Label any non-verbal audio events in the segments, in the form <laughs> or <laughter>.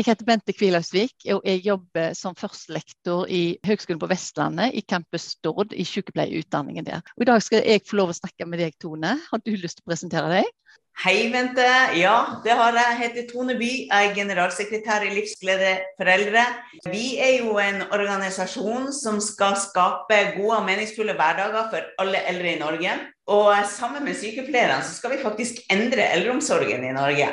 Jeg heter Bente Kvilhausvik, og jeg jobber som førstelektor i Høgskolen på Vestlandet, i Campus Stord, i sykepleierutdanningen der. Og I dag skal jeg få lov å snakke med deg, Tone. Har du lyst til å presentere deg? Hei, Bente. Ja, det har jeg. Jeg heter Tone By. Jeg er generalsekretær i Livsglede foreldre. Vi er jo en organisasjon som skal skape gode og meningsfulle hverdager for alle eldre i Norge. Og sammen med sykepleierne så skal vi faktisk endre eldreomsorgen i Norge.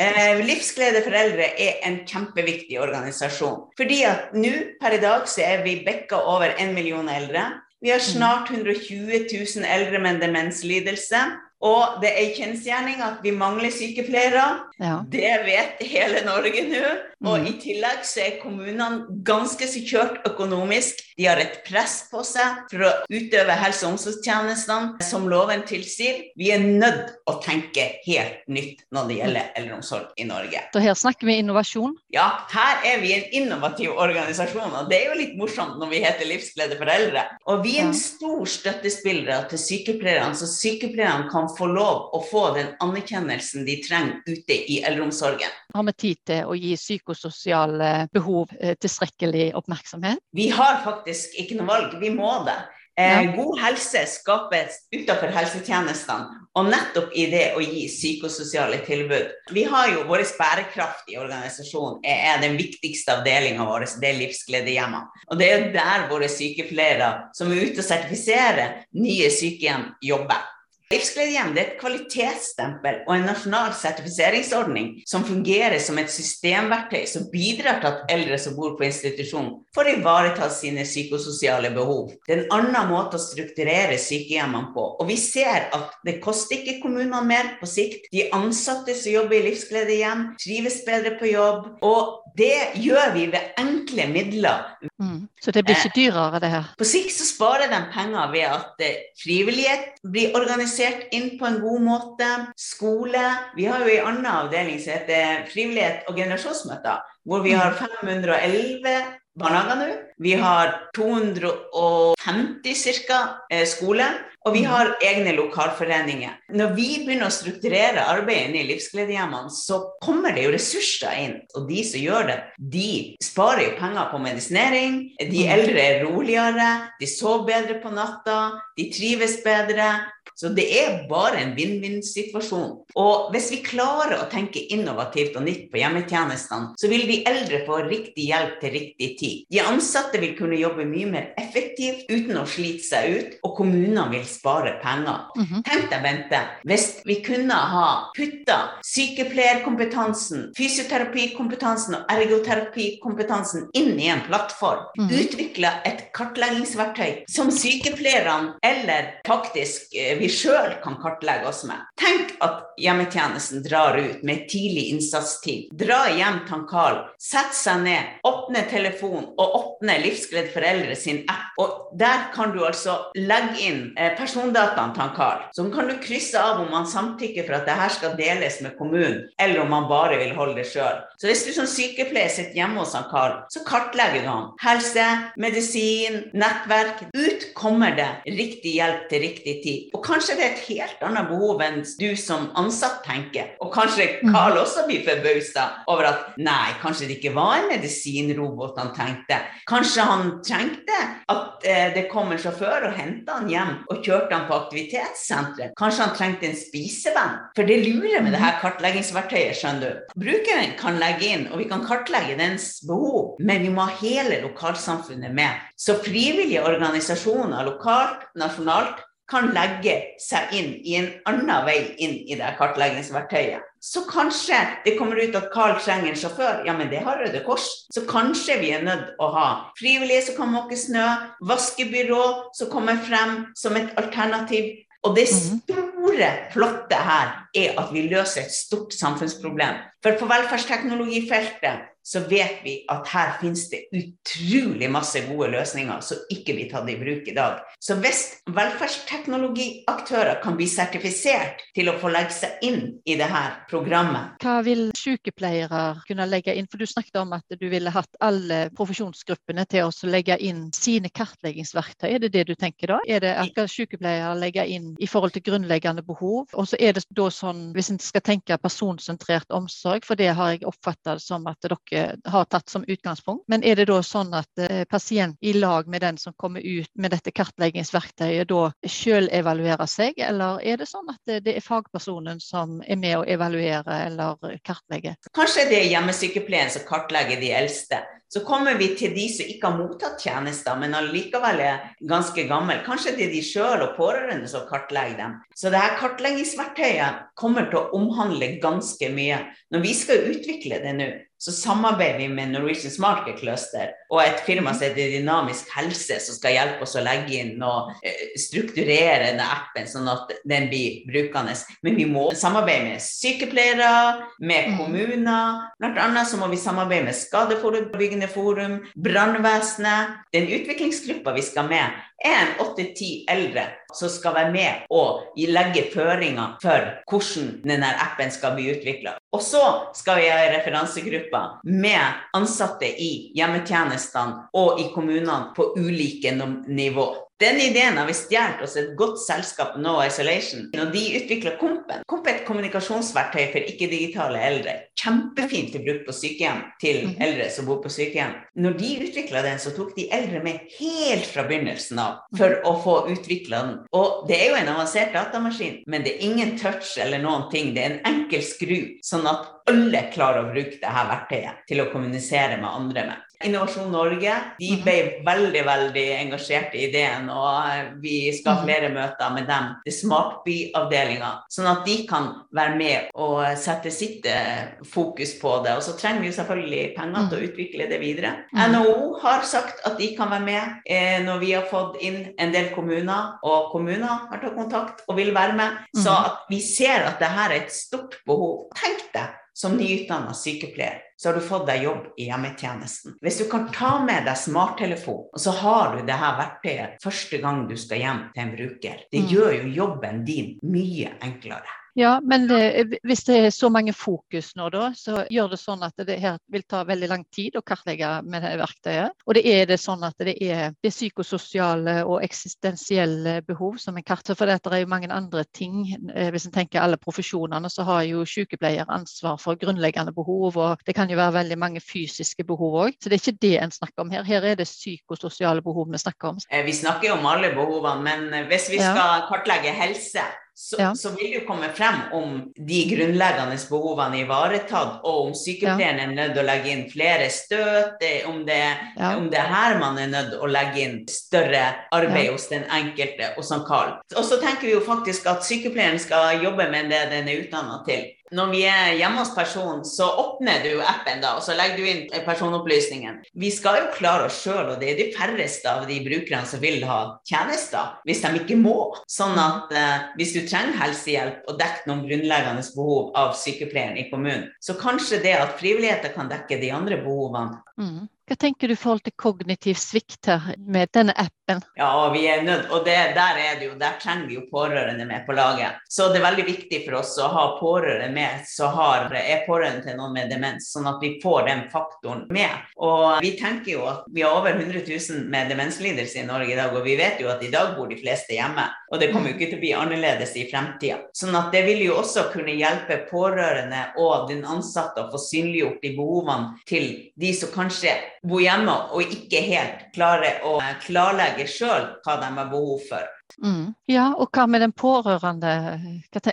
Eh, Livsglede foreldre er en kjempeviktig organisasjon. Fordi at nå per i dag så er vi bekka over en million eldre. Vi har snart 120 000 eldre med demenslidelse. Og det er kjensgjerning at vi mangler sykepleiere. Ja. Det vet hele Norge nå. Og mm. i tillegg så er kommunene ganske så kjørt økonomisk. De har et press på seg for å utøve helse- og omsorgstjenestene som loven tilsier. Vi er nødt å tenke helt nytt når det gjelder eldreomsorg i Norge. Så her snakker vi innovasjon? Ja, her er vi en innovativ organisasjon. Og det er jo litt morsomt når vi heter Livsglede for eldre. Og vi er en stor støttespillere til sykepleierne, så sykepleierne kan få lov å få den anerkjennelsen de trenger ute i eldreomsorgen. Har vi tid til å gi psykososiale behov eh, tilstrekkelig oppmerksomhet? Vi har faktisk ikke noe valg, vi må det. Ja. god helse skapes utenfor helsetjenestene, og nettopp i det å gi psykososiale tilbud. Vi har jo Vår bærekraftige organisasjon er, den viktigste avdelinga vår, det er Livsgledehjemmene. Og det er jo der våre sykepleiere som er ute og sertifiserer nye sykehjem, jobber. Livsgledehjem er et kvalitetsstempel og en nasjonal sertifiseringsordning som fungerer som et systemverktøy som bidrar til at eldre som bor på institusjon, får ivareta sine psykososiale behov. Det er en annen måte å strukturere sykehjemmene på. Og vi ser at det koster ikke kommunene mer på sikt. De ansatte som jobber i Livsgledehjem, trives bedre på jobb. og det gjør vi ved enkle midler. Mm. Så det blir ikke eh, dyrere, det her? På sikt så sparer de penger ved at eh, frivillighet blir organisert inn på en god måte. Skole. Vi har jo en annen avdeling som heter frivillighet og generasjonsmøter, hvor vi har 511 mm. barnehager nå. Vi har 250 ca. skoler, skole. Og vi har egne lokalforeninger. Når vi begynner å strukturere arbeidet i livsgledehjemmene, så kommer det jo ressurser inn. Og de som gjør det, de sparer jo penger på medisinering. De mm. eldre er roligere, de sover bedre på natta, de trives bedre. Så det er bare en vinn-vinn-situasjon. Og hvis vi klarer å tenke innovativt og nytt på hjemmetjenestene, så vil de eldre få riktig hjelp til riktig tid. De ansatte vil kunne jobbe mye mer effektivt uten å slite seg ut, og kommunene vil spare penger. Mm -hmm. Tenk deg, Bente, hvis vi kunne ha putta sykepleierkompetansen, fysioterapikompetansen og ergoterapikompetansen inn i en plattform, mm -hmm. utvikla et kartleggingsverktøy som sykepleierne eller faktisk eh, vi sjøl kan kartlegge oss med. Tenk at hjemmetjenesten drar ut med tidlig innsatstid. Dra hjem til Karl, sett seg ned, åpne telefon og åpne Livsglede foreldre sin app. Og der kan du altså legge inn eh, persondataene til Karl. Så kan du krysse av om han samtykker for at det her skal deles med kommunen, eller om han bare vil holde det sjøl. Så hvis du som sykepleier sitter hjemme hos han Karl, så kartlegger du ham. Helse, medisin, nettverk. Ut kommer det riktig hjelp til riktig tid. Og kanskje det er et helt annet behov enn du som ansatt tenker. Og kanskje Karl også blir forbausa over at nei, kanskje det ikke var en medisinrobot han tenkte. Kanskje han trengte at eh, det kom en sjåfør og henta han hjem og kjørte han på aktivitetssenteret. Kanskje han trengte en spisevenn. For det lurer med det her kartleggingsverktøyet, skjønner du. Brukeren kan legge inn, og vi kan kartlegge dens behov, men vi må ha hele lokalsamfunnet med. Så frivillige organisasjoner lokalt, nasjonalt, kan legge seg inn i en annen vei inn i det kartleggingsverktøyet. Så kanskje det kommer ut at Carl trenger en sjåfør. Ja, men det har Røde Kors. Så kanskje vi er nødt å ha frivillige som kan måke snø, vaskebyrå som kommer frem som et alternativ. Og det mhm. store, flotte her er at vi løser et stort samfunnsproblem. For på velferdsteknologifeltet så vet vi at her finnes det utrolig masse gode løsninger som ikke blir tatt i bruk i dag. Så hvis velferdsteknologiaktører kan bli sertifisert til å få legge seg inn i det her programmet Hva vil sykepleiere kunne legge inn? For du snakket om at du ville hatt alle profesjonsgruppene til å legge inn sine kartleggingsverktøy. Er det det du tenker da? Er det at sykepleiere legge inn i forhold til grunnleggende behov? Og så er det da sånn, hvis en skal tenke personsentrert omsorg, for det har jeg oppfatta som at dere har tatt som utgangspunkt. Men er det da sånn at eh, pasient i lag med den som kommer ut med dette kartleggingsverktøyet, da selv evaluerer seg, eller er det sånn at det er fagpersonen som er med å evaluere eller kartlegge? Kanskje det er hjemmesykepleien som kartlegger de eldste. Så kommer vi til de som ikke har mottatt tjenester, men allikevel er ganske gammel. Kanskje det er de sjøl og pårørende som kartlegger dem. Så det her kartleggingsverktøyet kommer til å omhandle ganske mye. Når vi skal utvikle det nå, så samarbeider vi med Norwegian Smart Cluster og et firma som heter Dynamisk helse, som skal hjelpe oss å legge inn og eh, strukturere denne appen sånn at den blir brukende. Men vi må samarbeide med sykepleiere, med mm. kommuner. Blant annet så må vi samarbeide med Skadeforebyggende forum, brannvesenet. Den utviklingsgruppa vi skal med, en åtte-ti eldre som skal være med og legge føringer for hvordan denne appen skal bli utvikla. Og så skal vi ha referansegrupper med ansatte i hjemmetjenestene og i kommunene på ulike nivå. Den ideen har vi stjålet hos et godt selskap, No Isolation. Når de utvikla Kompen Komp er et kommunikasjonsverktøy for ikke-digitale eldre. Kjempefint til bruk på sykehjem til mhm. eldre som bor på sykehjem. Når de utvikla den, så tok de eldre med helt fra begynnelsen av for å få utvikla den. Og det er jo en avansert datamaskin, men det er ingen touch eller noen ting. Det er en enkel skru, sånn at alle klarer å bruke dette verktøyet til å kommunisere med andre med. Innovasjon Norge de mhm. ble veldig veldig engasjert i ideen, og vi skal ha mhm. flere møter med dem, det Smartby-avdelinga, sånn at de kan være med og sette sitt eh, fokus på det. Og så trenger vi selvfølgelig penger til å mhm. utvikle det videre. NHO har sagt at de kan være med eh, når vi har fått inn en del kommuner, og kommuner har tatt kontakt og vil være med. Så at vi ser at det her er et stort behov. Tenk deg som nyutdanna sykepleier så har du fått deg jobb i hjemmetjenesten. Hvis du kan ta med deg smarttelefon, og så har du det her verktøyet første gang du skal hjem til en bruker, det mm. gjør jo jobben din mye enklere. Ja, men det, hvis det er så mange fokus nå, da, så gjør det sånn at det her vil ta veldig lang tid å kartlegge med det verktøyet. Og det er det sånn at det er det psykososiale og eksistensielle behov som er kartlegger. For det er jo mange andre ting. Eh, hvis en tenker alle profesjonene, så har jo sykepleier ansvar for grunnleggende behov. Og det kan jo være veldig mange fysiske behov òg. Så det er ikke det en snakker om her. Her er det psykososiale behov vi snakker om. Eh, vi snakker jo om alle behovene, men hvis vi skal kartlegge helse så, ja. så, vil det komme frem om de grunnleggende behovene er ivaretatt, og om sykepleieren ja. er nødt til å legge inn flere støt, om det, ja. om det er her man er nødt til å legge inn større arbeid hos den enkelte, og sånn kall. Og så tenker vi jo faktisk at sykepleieren skal jobbe med det den er utdanna til når vi er hjemme hos personen, så åpner du appen da, og så legger du inn personopplysningen. Vi skal jo klare oss sjøl, og det er de færreste av de brukerne som vil ha tjenester, hvis de ikke må. Sånn at eh, hvis du trenger helsehjelp og dekker noen grunnleggende behov av sykepleieren i kommunen, så kanskje det at frivilligheter kan dekke de andre behovene. Mm. Hva tenker du i forhold til kognitiv svikt her med denne appen? Ja, vi er nødt, og det, der er det jo, der trenger vi jo pårørende med på laget. Så det er veldig viktig for oss å ha pårørende med som er pårørende til noen med demens, sånn at vi får den faktoren med. Og vi tenker jo at vi har over 100 000 med demenslidelse i Norge i dag, og vi vet jo at i dag bor de fleste hjemme. Og det kommer jo ikke til å bli annerledes i fremtida. Sånn at det vil jo også kunne hjelpe pårørende og den ansatte å få synliggjort de behovene til de som kanskje bo hjemme og ikke helt klare å klarlegge sjøl hva de har behov for. Mm. Ja, og hva med den pårørende?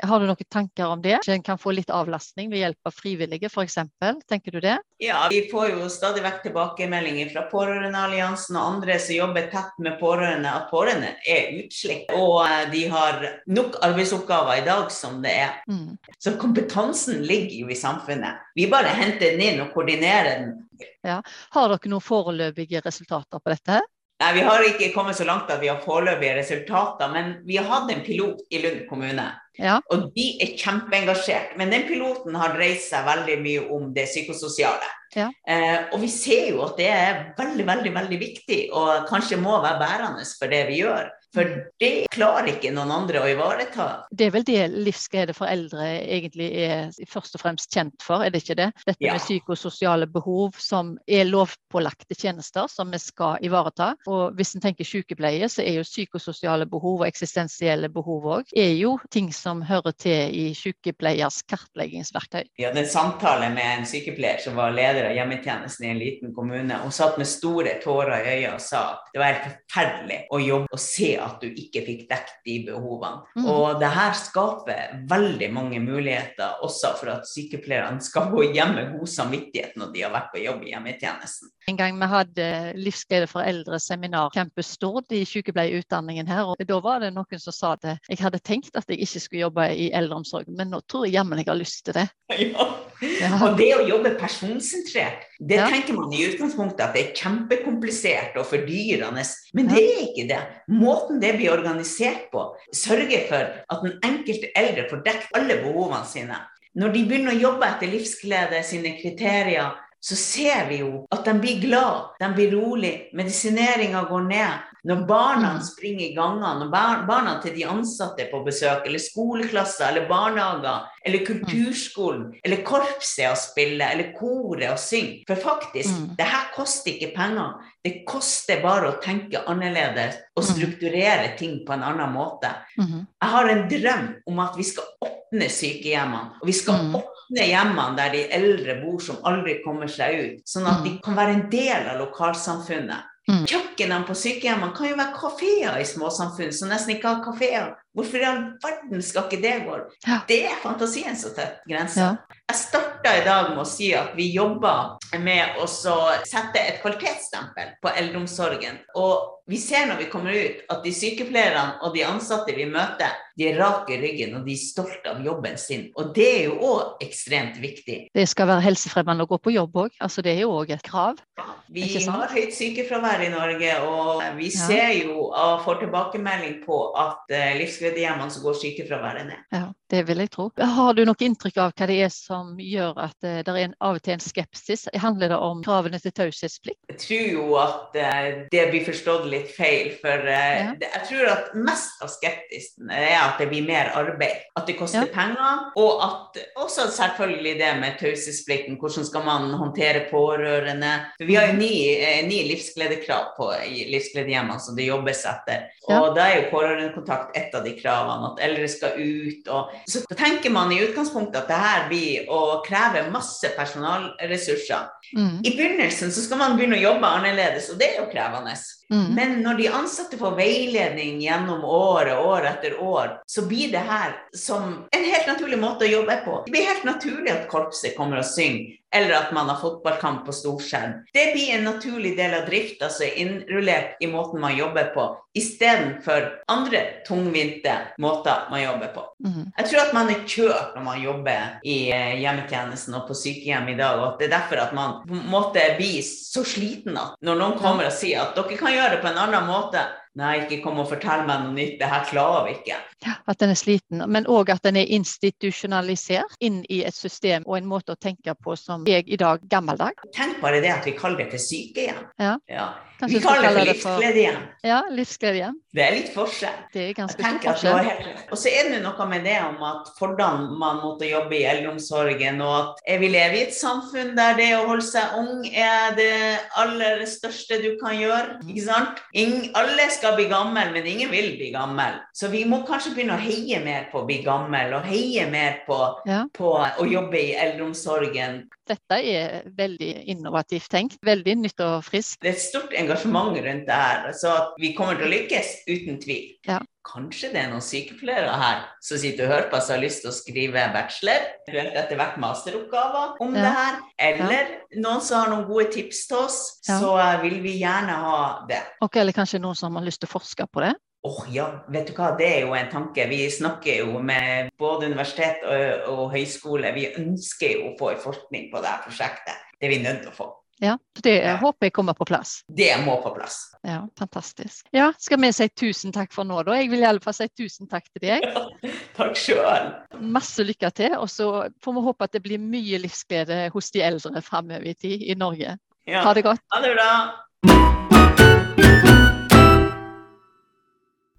Har du noen tanker om det? En kan få litt avlastning ved hjelp av frivillige f.eks. Tenker du det? Ja, vi får jo stadig vekk tilbakemeldinger fra Pårørendealliansen og andre som jobber tett med pårørende, at pårørende er utslitt. Og eh, de har nok arbeidsoppgaver i dag som det er. Mm. Så kompetansen ligger jo i samfunnet. Vi bare henter den inn og koordinerer den. Ja. Har dere noen foreløpige resultater på dette? Nei, Vi har ikke kommet så langt at vi har foreløpige resultater, men vi har hatt en pilot i Lund kommune. Ja. Og de er kjempeengasjert. Men den piloten har dreid seg veldig mye om det psykososiale. Ja. Eh, og vi ser jo at det er veldig, veldig, veldig viktig, og kanskje må være bærende for det vi gjør. For det klarer ikke noen andre å ivareta. Det er vel det livsglede for eldre egentlig er først og fremst kjent for, er det ikke det? Dette ja. med psykososiale behov som er lovpålagte tjenester som vi skal ivareta. Og hvis en tenker sykepleie, så er jo psykososiale behov og eksistensielle behov òg er jo ting som hører til i sykepleiers kartleggingsverktøy? Vi hadde en samtale med en sykepleier som var leder av hjemmetjenesten i en liten kommune. Hun satt med store tårer i øynene og sa at det var helt forferdelig å jobbe og se at du ikke fikk dekket de behovene. Mm. Og det her skaper veldig mange muligheter også for at sykepleierne skal gå hjem med god samvittighet når de har vært på jobb i hjemmetjenesten. En gang vi hadde Livsglede for eldre-seminar Campus Stord i sykepleierutdanningen her, og da var det noen som sa at jeg hadde tenkt at jeg ikke skulle jobbe i eldreomsorg, men nå tror jeg jammen jeg har lyst til det. <laughs> Ja. ja. Og det å jobbe personsentrert, det ja. tenker man i utgangspunktet at det er kjempekomplisert og fordyrende, men det er ikke det. Måten det blir organisert på, sørger for at den enkelte eldre får dekket alle behovene sine. Når de begynner å jobbe etter livsglede sine kriterier, så ser vi jo at de blir glad, de blir rolig, medisineringa går ned. Når barna mm. springer i gangene, når barna til de ansatte er på besøk, eller skoleklasser, eller barnehager, eller kulturskolen, eller korpset å spille, eller koret å synge. For faktisk, mm. det her koster ikke penger. Det koster bare å tenke annerledes og mm. strukturere ting på en annen måte. Mm-hmm. Jeg har en drøm om at vi skal åpne sykehjemmene, og vi skal åpne åpne hjemmene der de eldre bor som aldri kommer seg ut, sånn at de mm. kan være en del av lokalsamfunnet. Mm. Kjøkkenene på sykehjemmene kan jo være kafeer i småsamfunn som nesten ikke har kafeer. Hvorfor i all verden skal ikke det gå? Ja. Det er fantasien som setter grenser. Ja. Jeg starta i dag med å si at vi jobber med å sette et kvalitetsstempel på eldreomsorgen. Og vi ser når vi kommer ut at de sykepleierne og de ansatte vi møter, de er rake i ryggen og de er stolte av jobben sin. Og det er jo òg ekstremt viktig. Det skal være helsefremmende å gå på jobb òg. Altså, det er jo òg et krav. Ja, vi har høyt sykefravær i Norge, og vi ser jo og får tilbakemelding på at uh, hjemmene, så går sykefraværet ned. Ja. Det vil jeg tro. Har du noe inntrykk av hva det er som gjør at eh, det er en, av og til en skepsis? Handler det om kravene til taushetsplikt? Jeg tror jo at uh, det blir forstått litt feil. For uh, ja. jeg tror at mest av skeptisen er at det blir mer arbeid. At det koster ja. penger. Og at også selvfølgelig det med taushetsplikten. Hvordan skal man håndtere pårørende? For vi har jo ni, ni livsgledekrav på livsgledehjemmene som det jobbes etter. Og ja. da er jo pårørendekontakt et av de kravene. At eldre skal ut. og så tenker man i utgangspunktet at det her blir å kreve masse personalressurser. Mm. I begynnelsen så skal man begynne å jobbe annerledes, og det er jo krevende. Mm. Men når de ansatte får veiledning gjennom året, år etter år, så blir det her som en helt naturlig måte å jobbe på. Det blir helt naturlig at korpset kommer og synger eller at man har fotballkamp på storskjerm. Det blir en naturlig del av drifta som er innrullert i måten man jobber på, istedenfor andre tungvinte måter man jobber på. Mm. Jeg tror at man er kjørt når man jobber i eh, hjemmetjenesten og på sykehjem i dag, og at det er derfor at man på en måte blir så sliten at når noen kommer og sier at dere kan gjøre det på en annen måte, Nei, ikke kom og fortell meg noe nytt, det her klarer vi ikke. Ja, At den er sliten, men òg at den er institusjonalisert inn i et system og en måte å tenke på som jeg i dag gammeldag. Tenk bare det at vi kaller det for sykehjem. Ja. ja. vi kaller det for livsgledehjem. Ja, livsgledehjem. Det er litt forskjell. Det er ganske stor forskjell. Helt... Og så er det noe med det om at hvordan man måtte jobbe i eldreomsorgen, og at vi lever i et samfunn der det å holde seg ung er det aller største du kan gjøre. Ikke sant? Ingen, alle skal skal bli gammel, men ingen vil bli gammel. Så vi må kanskje begynne å heie mer på å bli gammel, og heie mer på, ja. på å jobbe i eldreomsorgen. Dette er veldig innovativt tenkt. Veldig nytt og friskt. Det er et stort engasjement rundt det her, så vi kommer til å lykkes, uten tvil. Ja. Kanskje det er noen sykepleiere her som sitter og hører på og har lyst til å skrive bachelor, eventuelt etter hvert masteroppgaver om ja. det her. Eller ja. noen som har noen gode tips til oss, så vil vi gjerne ha det. Ok, Eller kanskje noen som har lyst til å forske på det? Åh oh, ja, vet du hva, det er jo en tanke. Vi snakker jo med både universitet og, og høyskole. Vi ønsker jo å få forskning på dette prosjektet. Det er vi nødt til å få. Ja, Det ja. håper jeg kommer på plass. Det må på plass. Ja, Fantastisk. Ja, Skal vi si tusen takk for nå, da? Jeg vil i alle fall si tusen takk til deg. Ja, takk sjøl. Masse lykke til. Og så får vi håpe at det blir mye livsglede hos de eldre framover i tid i Norge. Ja. Ha det godt. Ha det bra.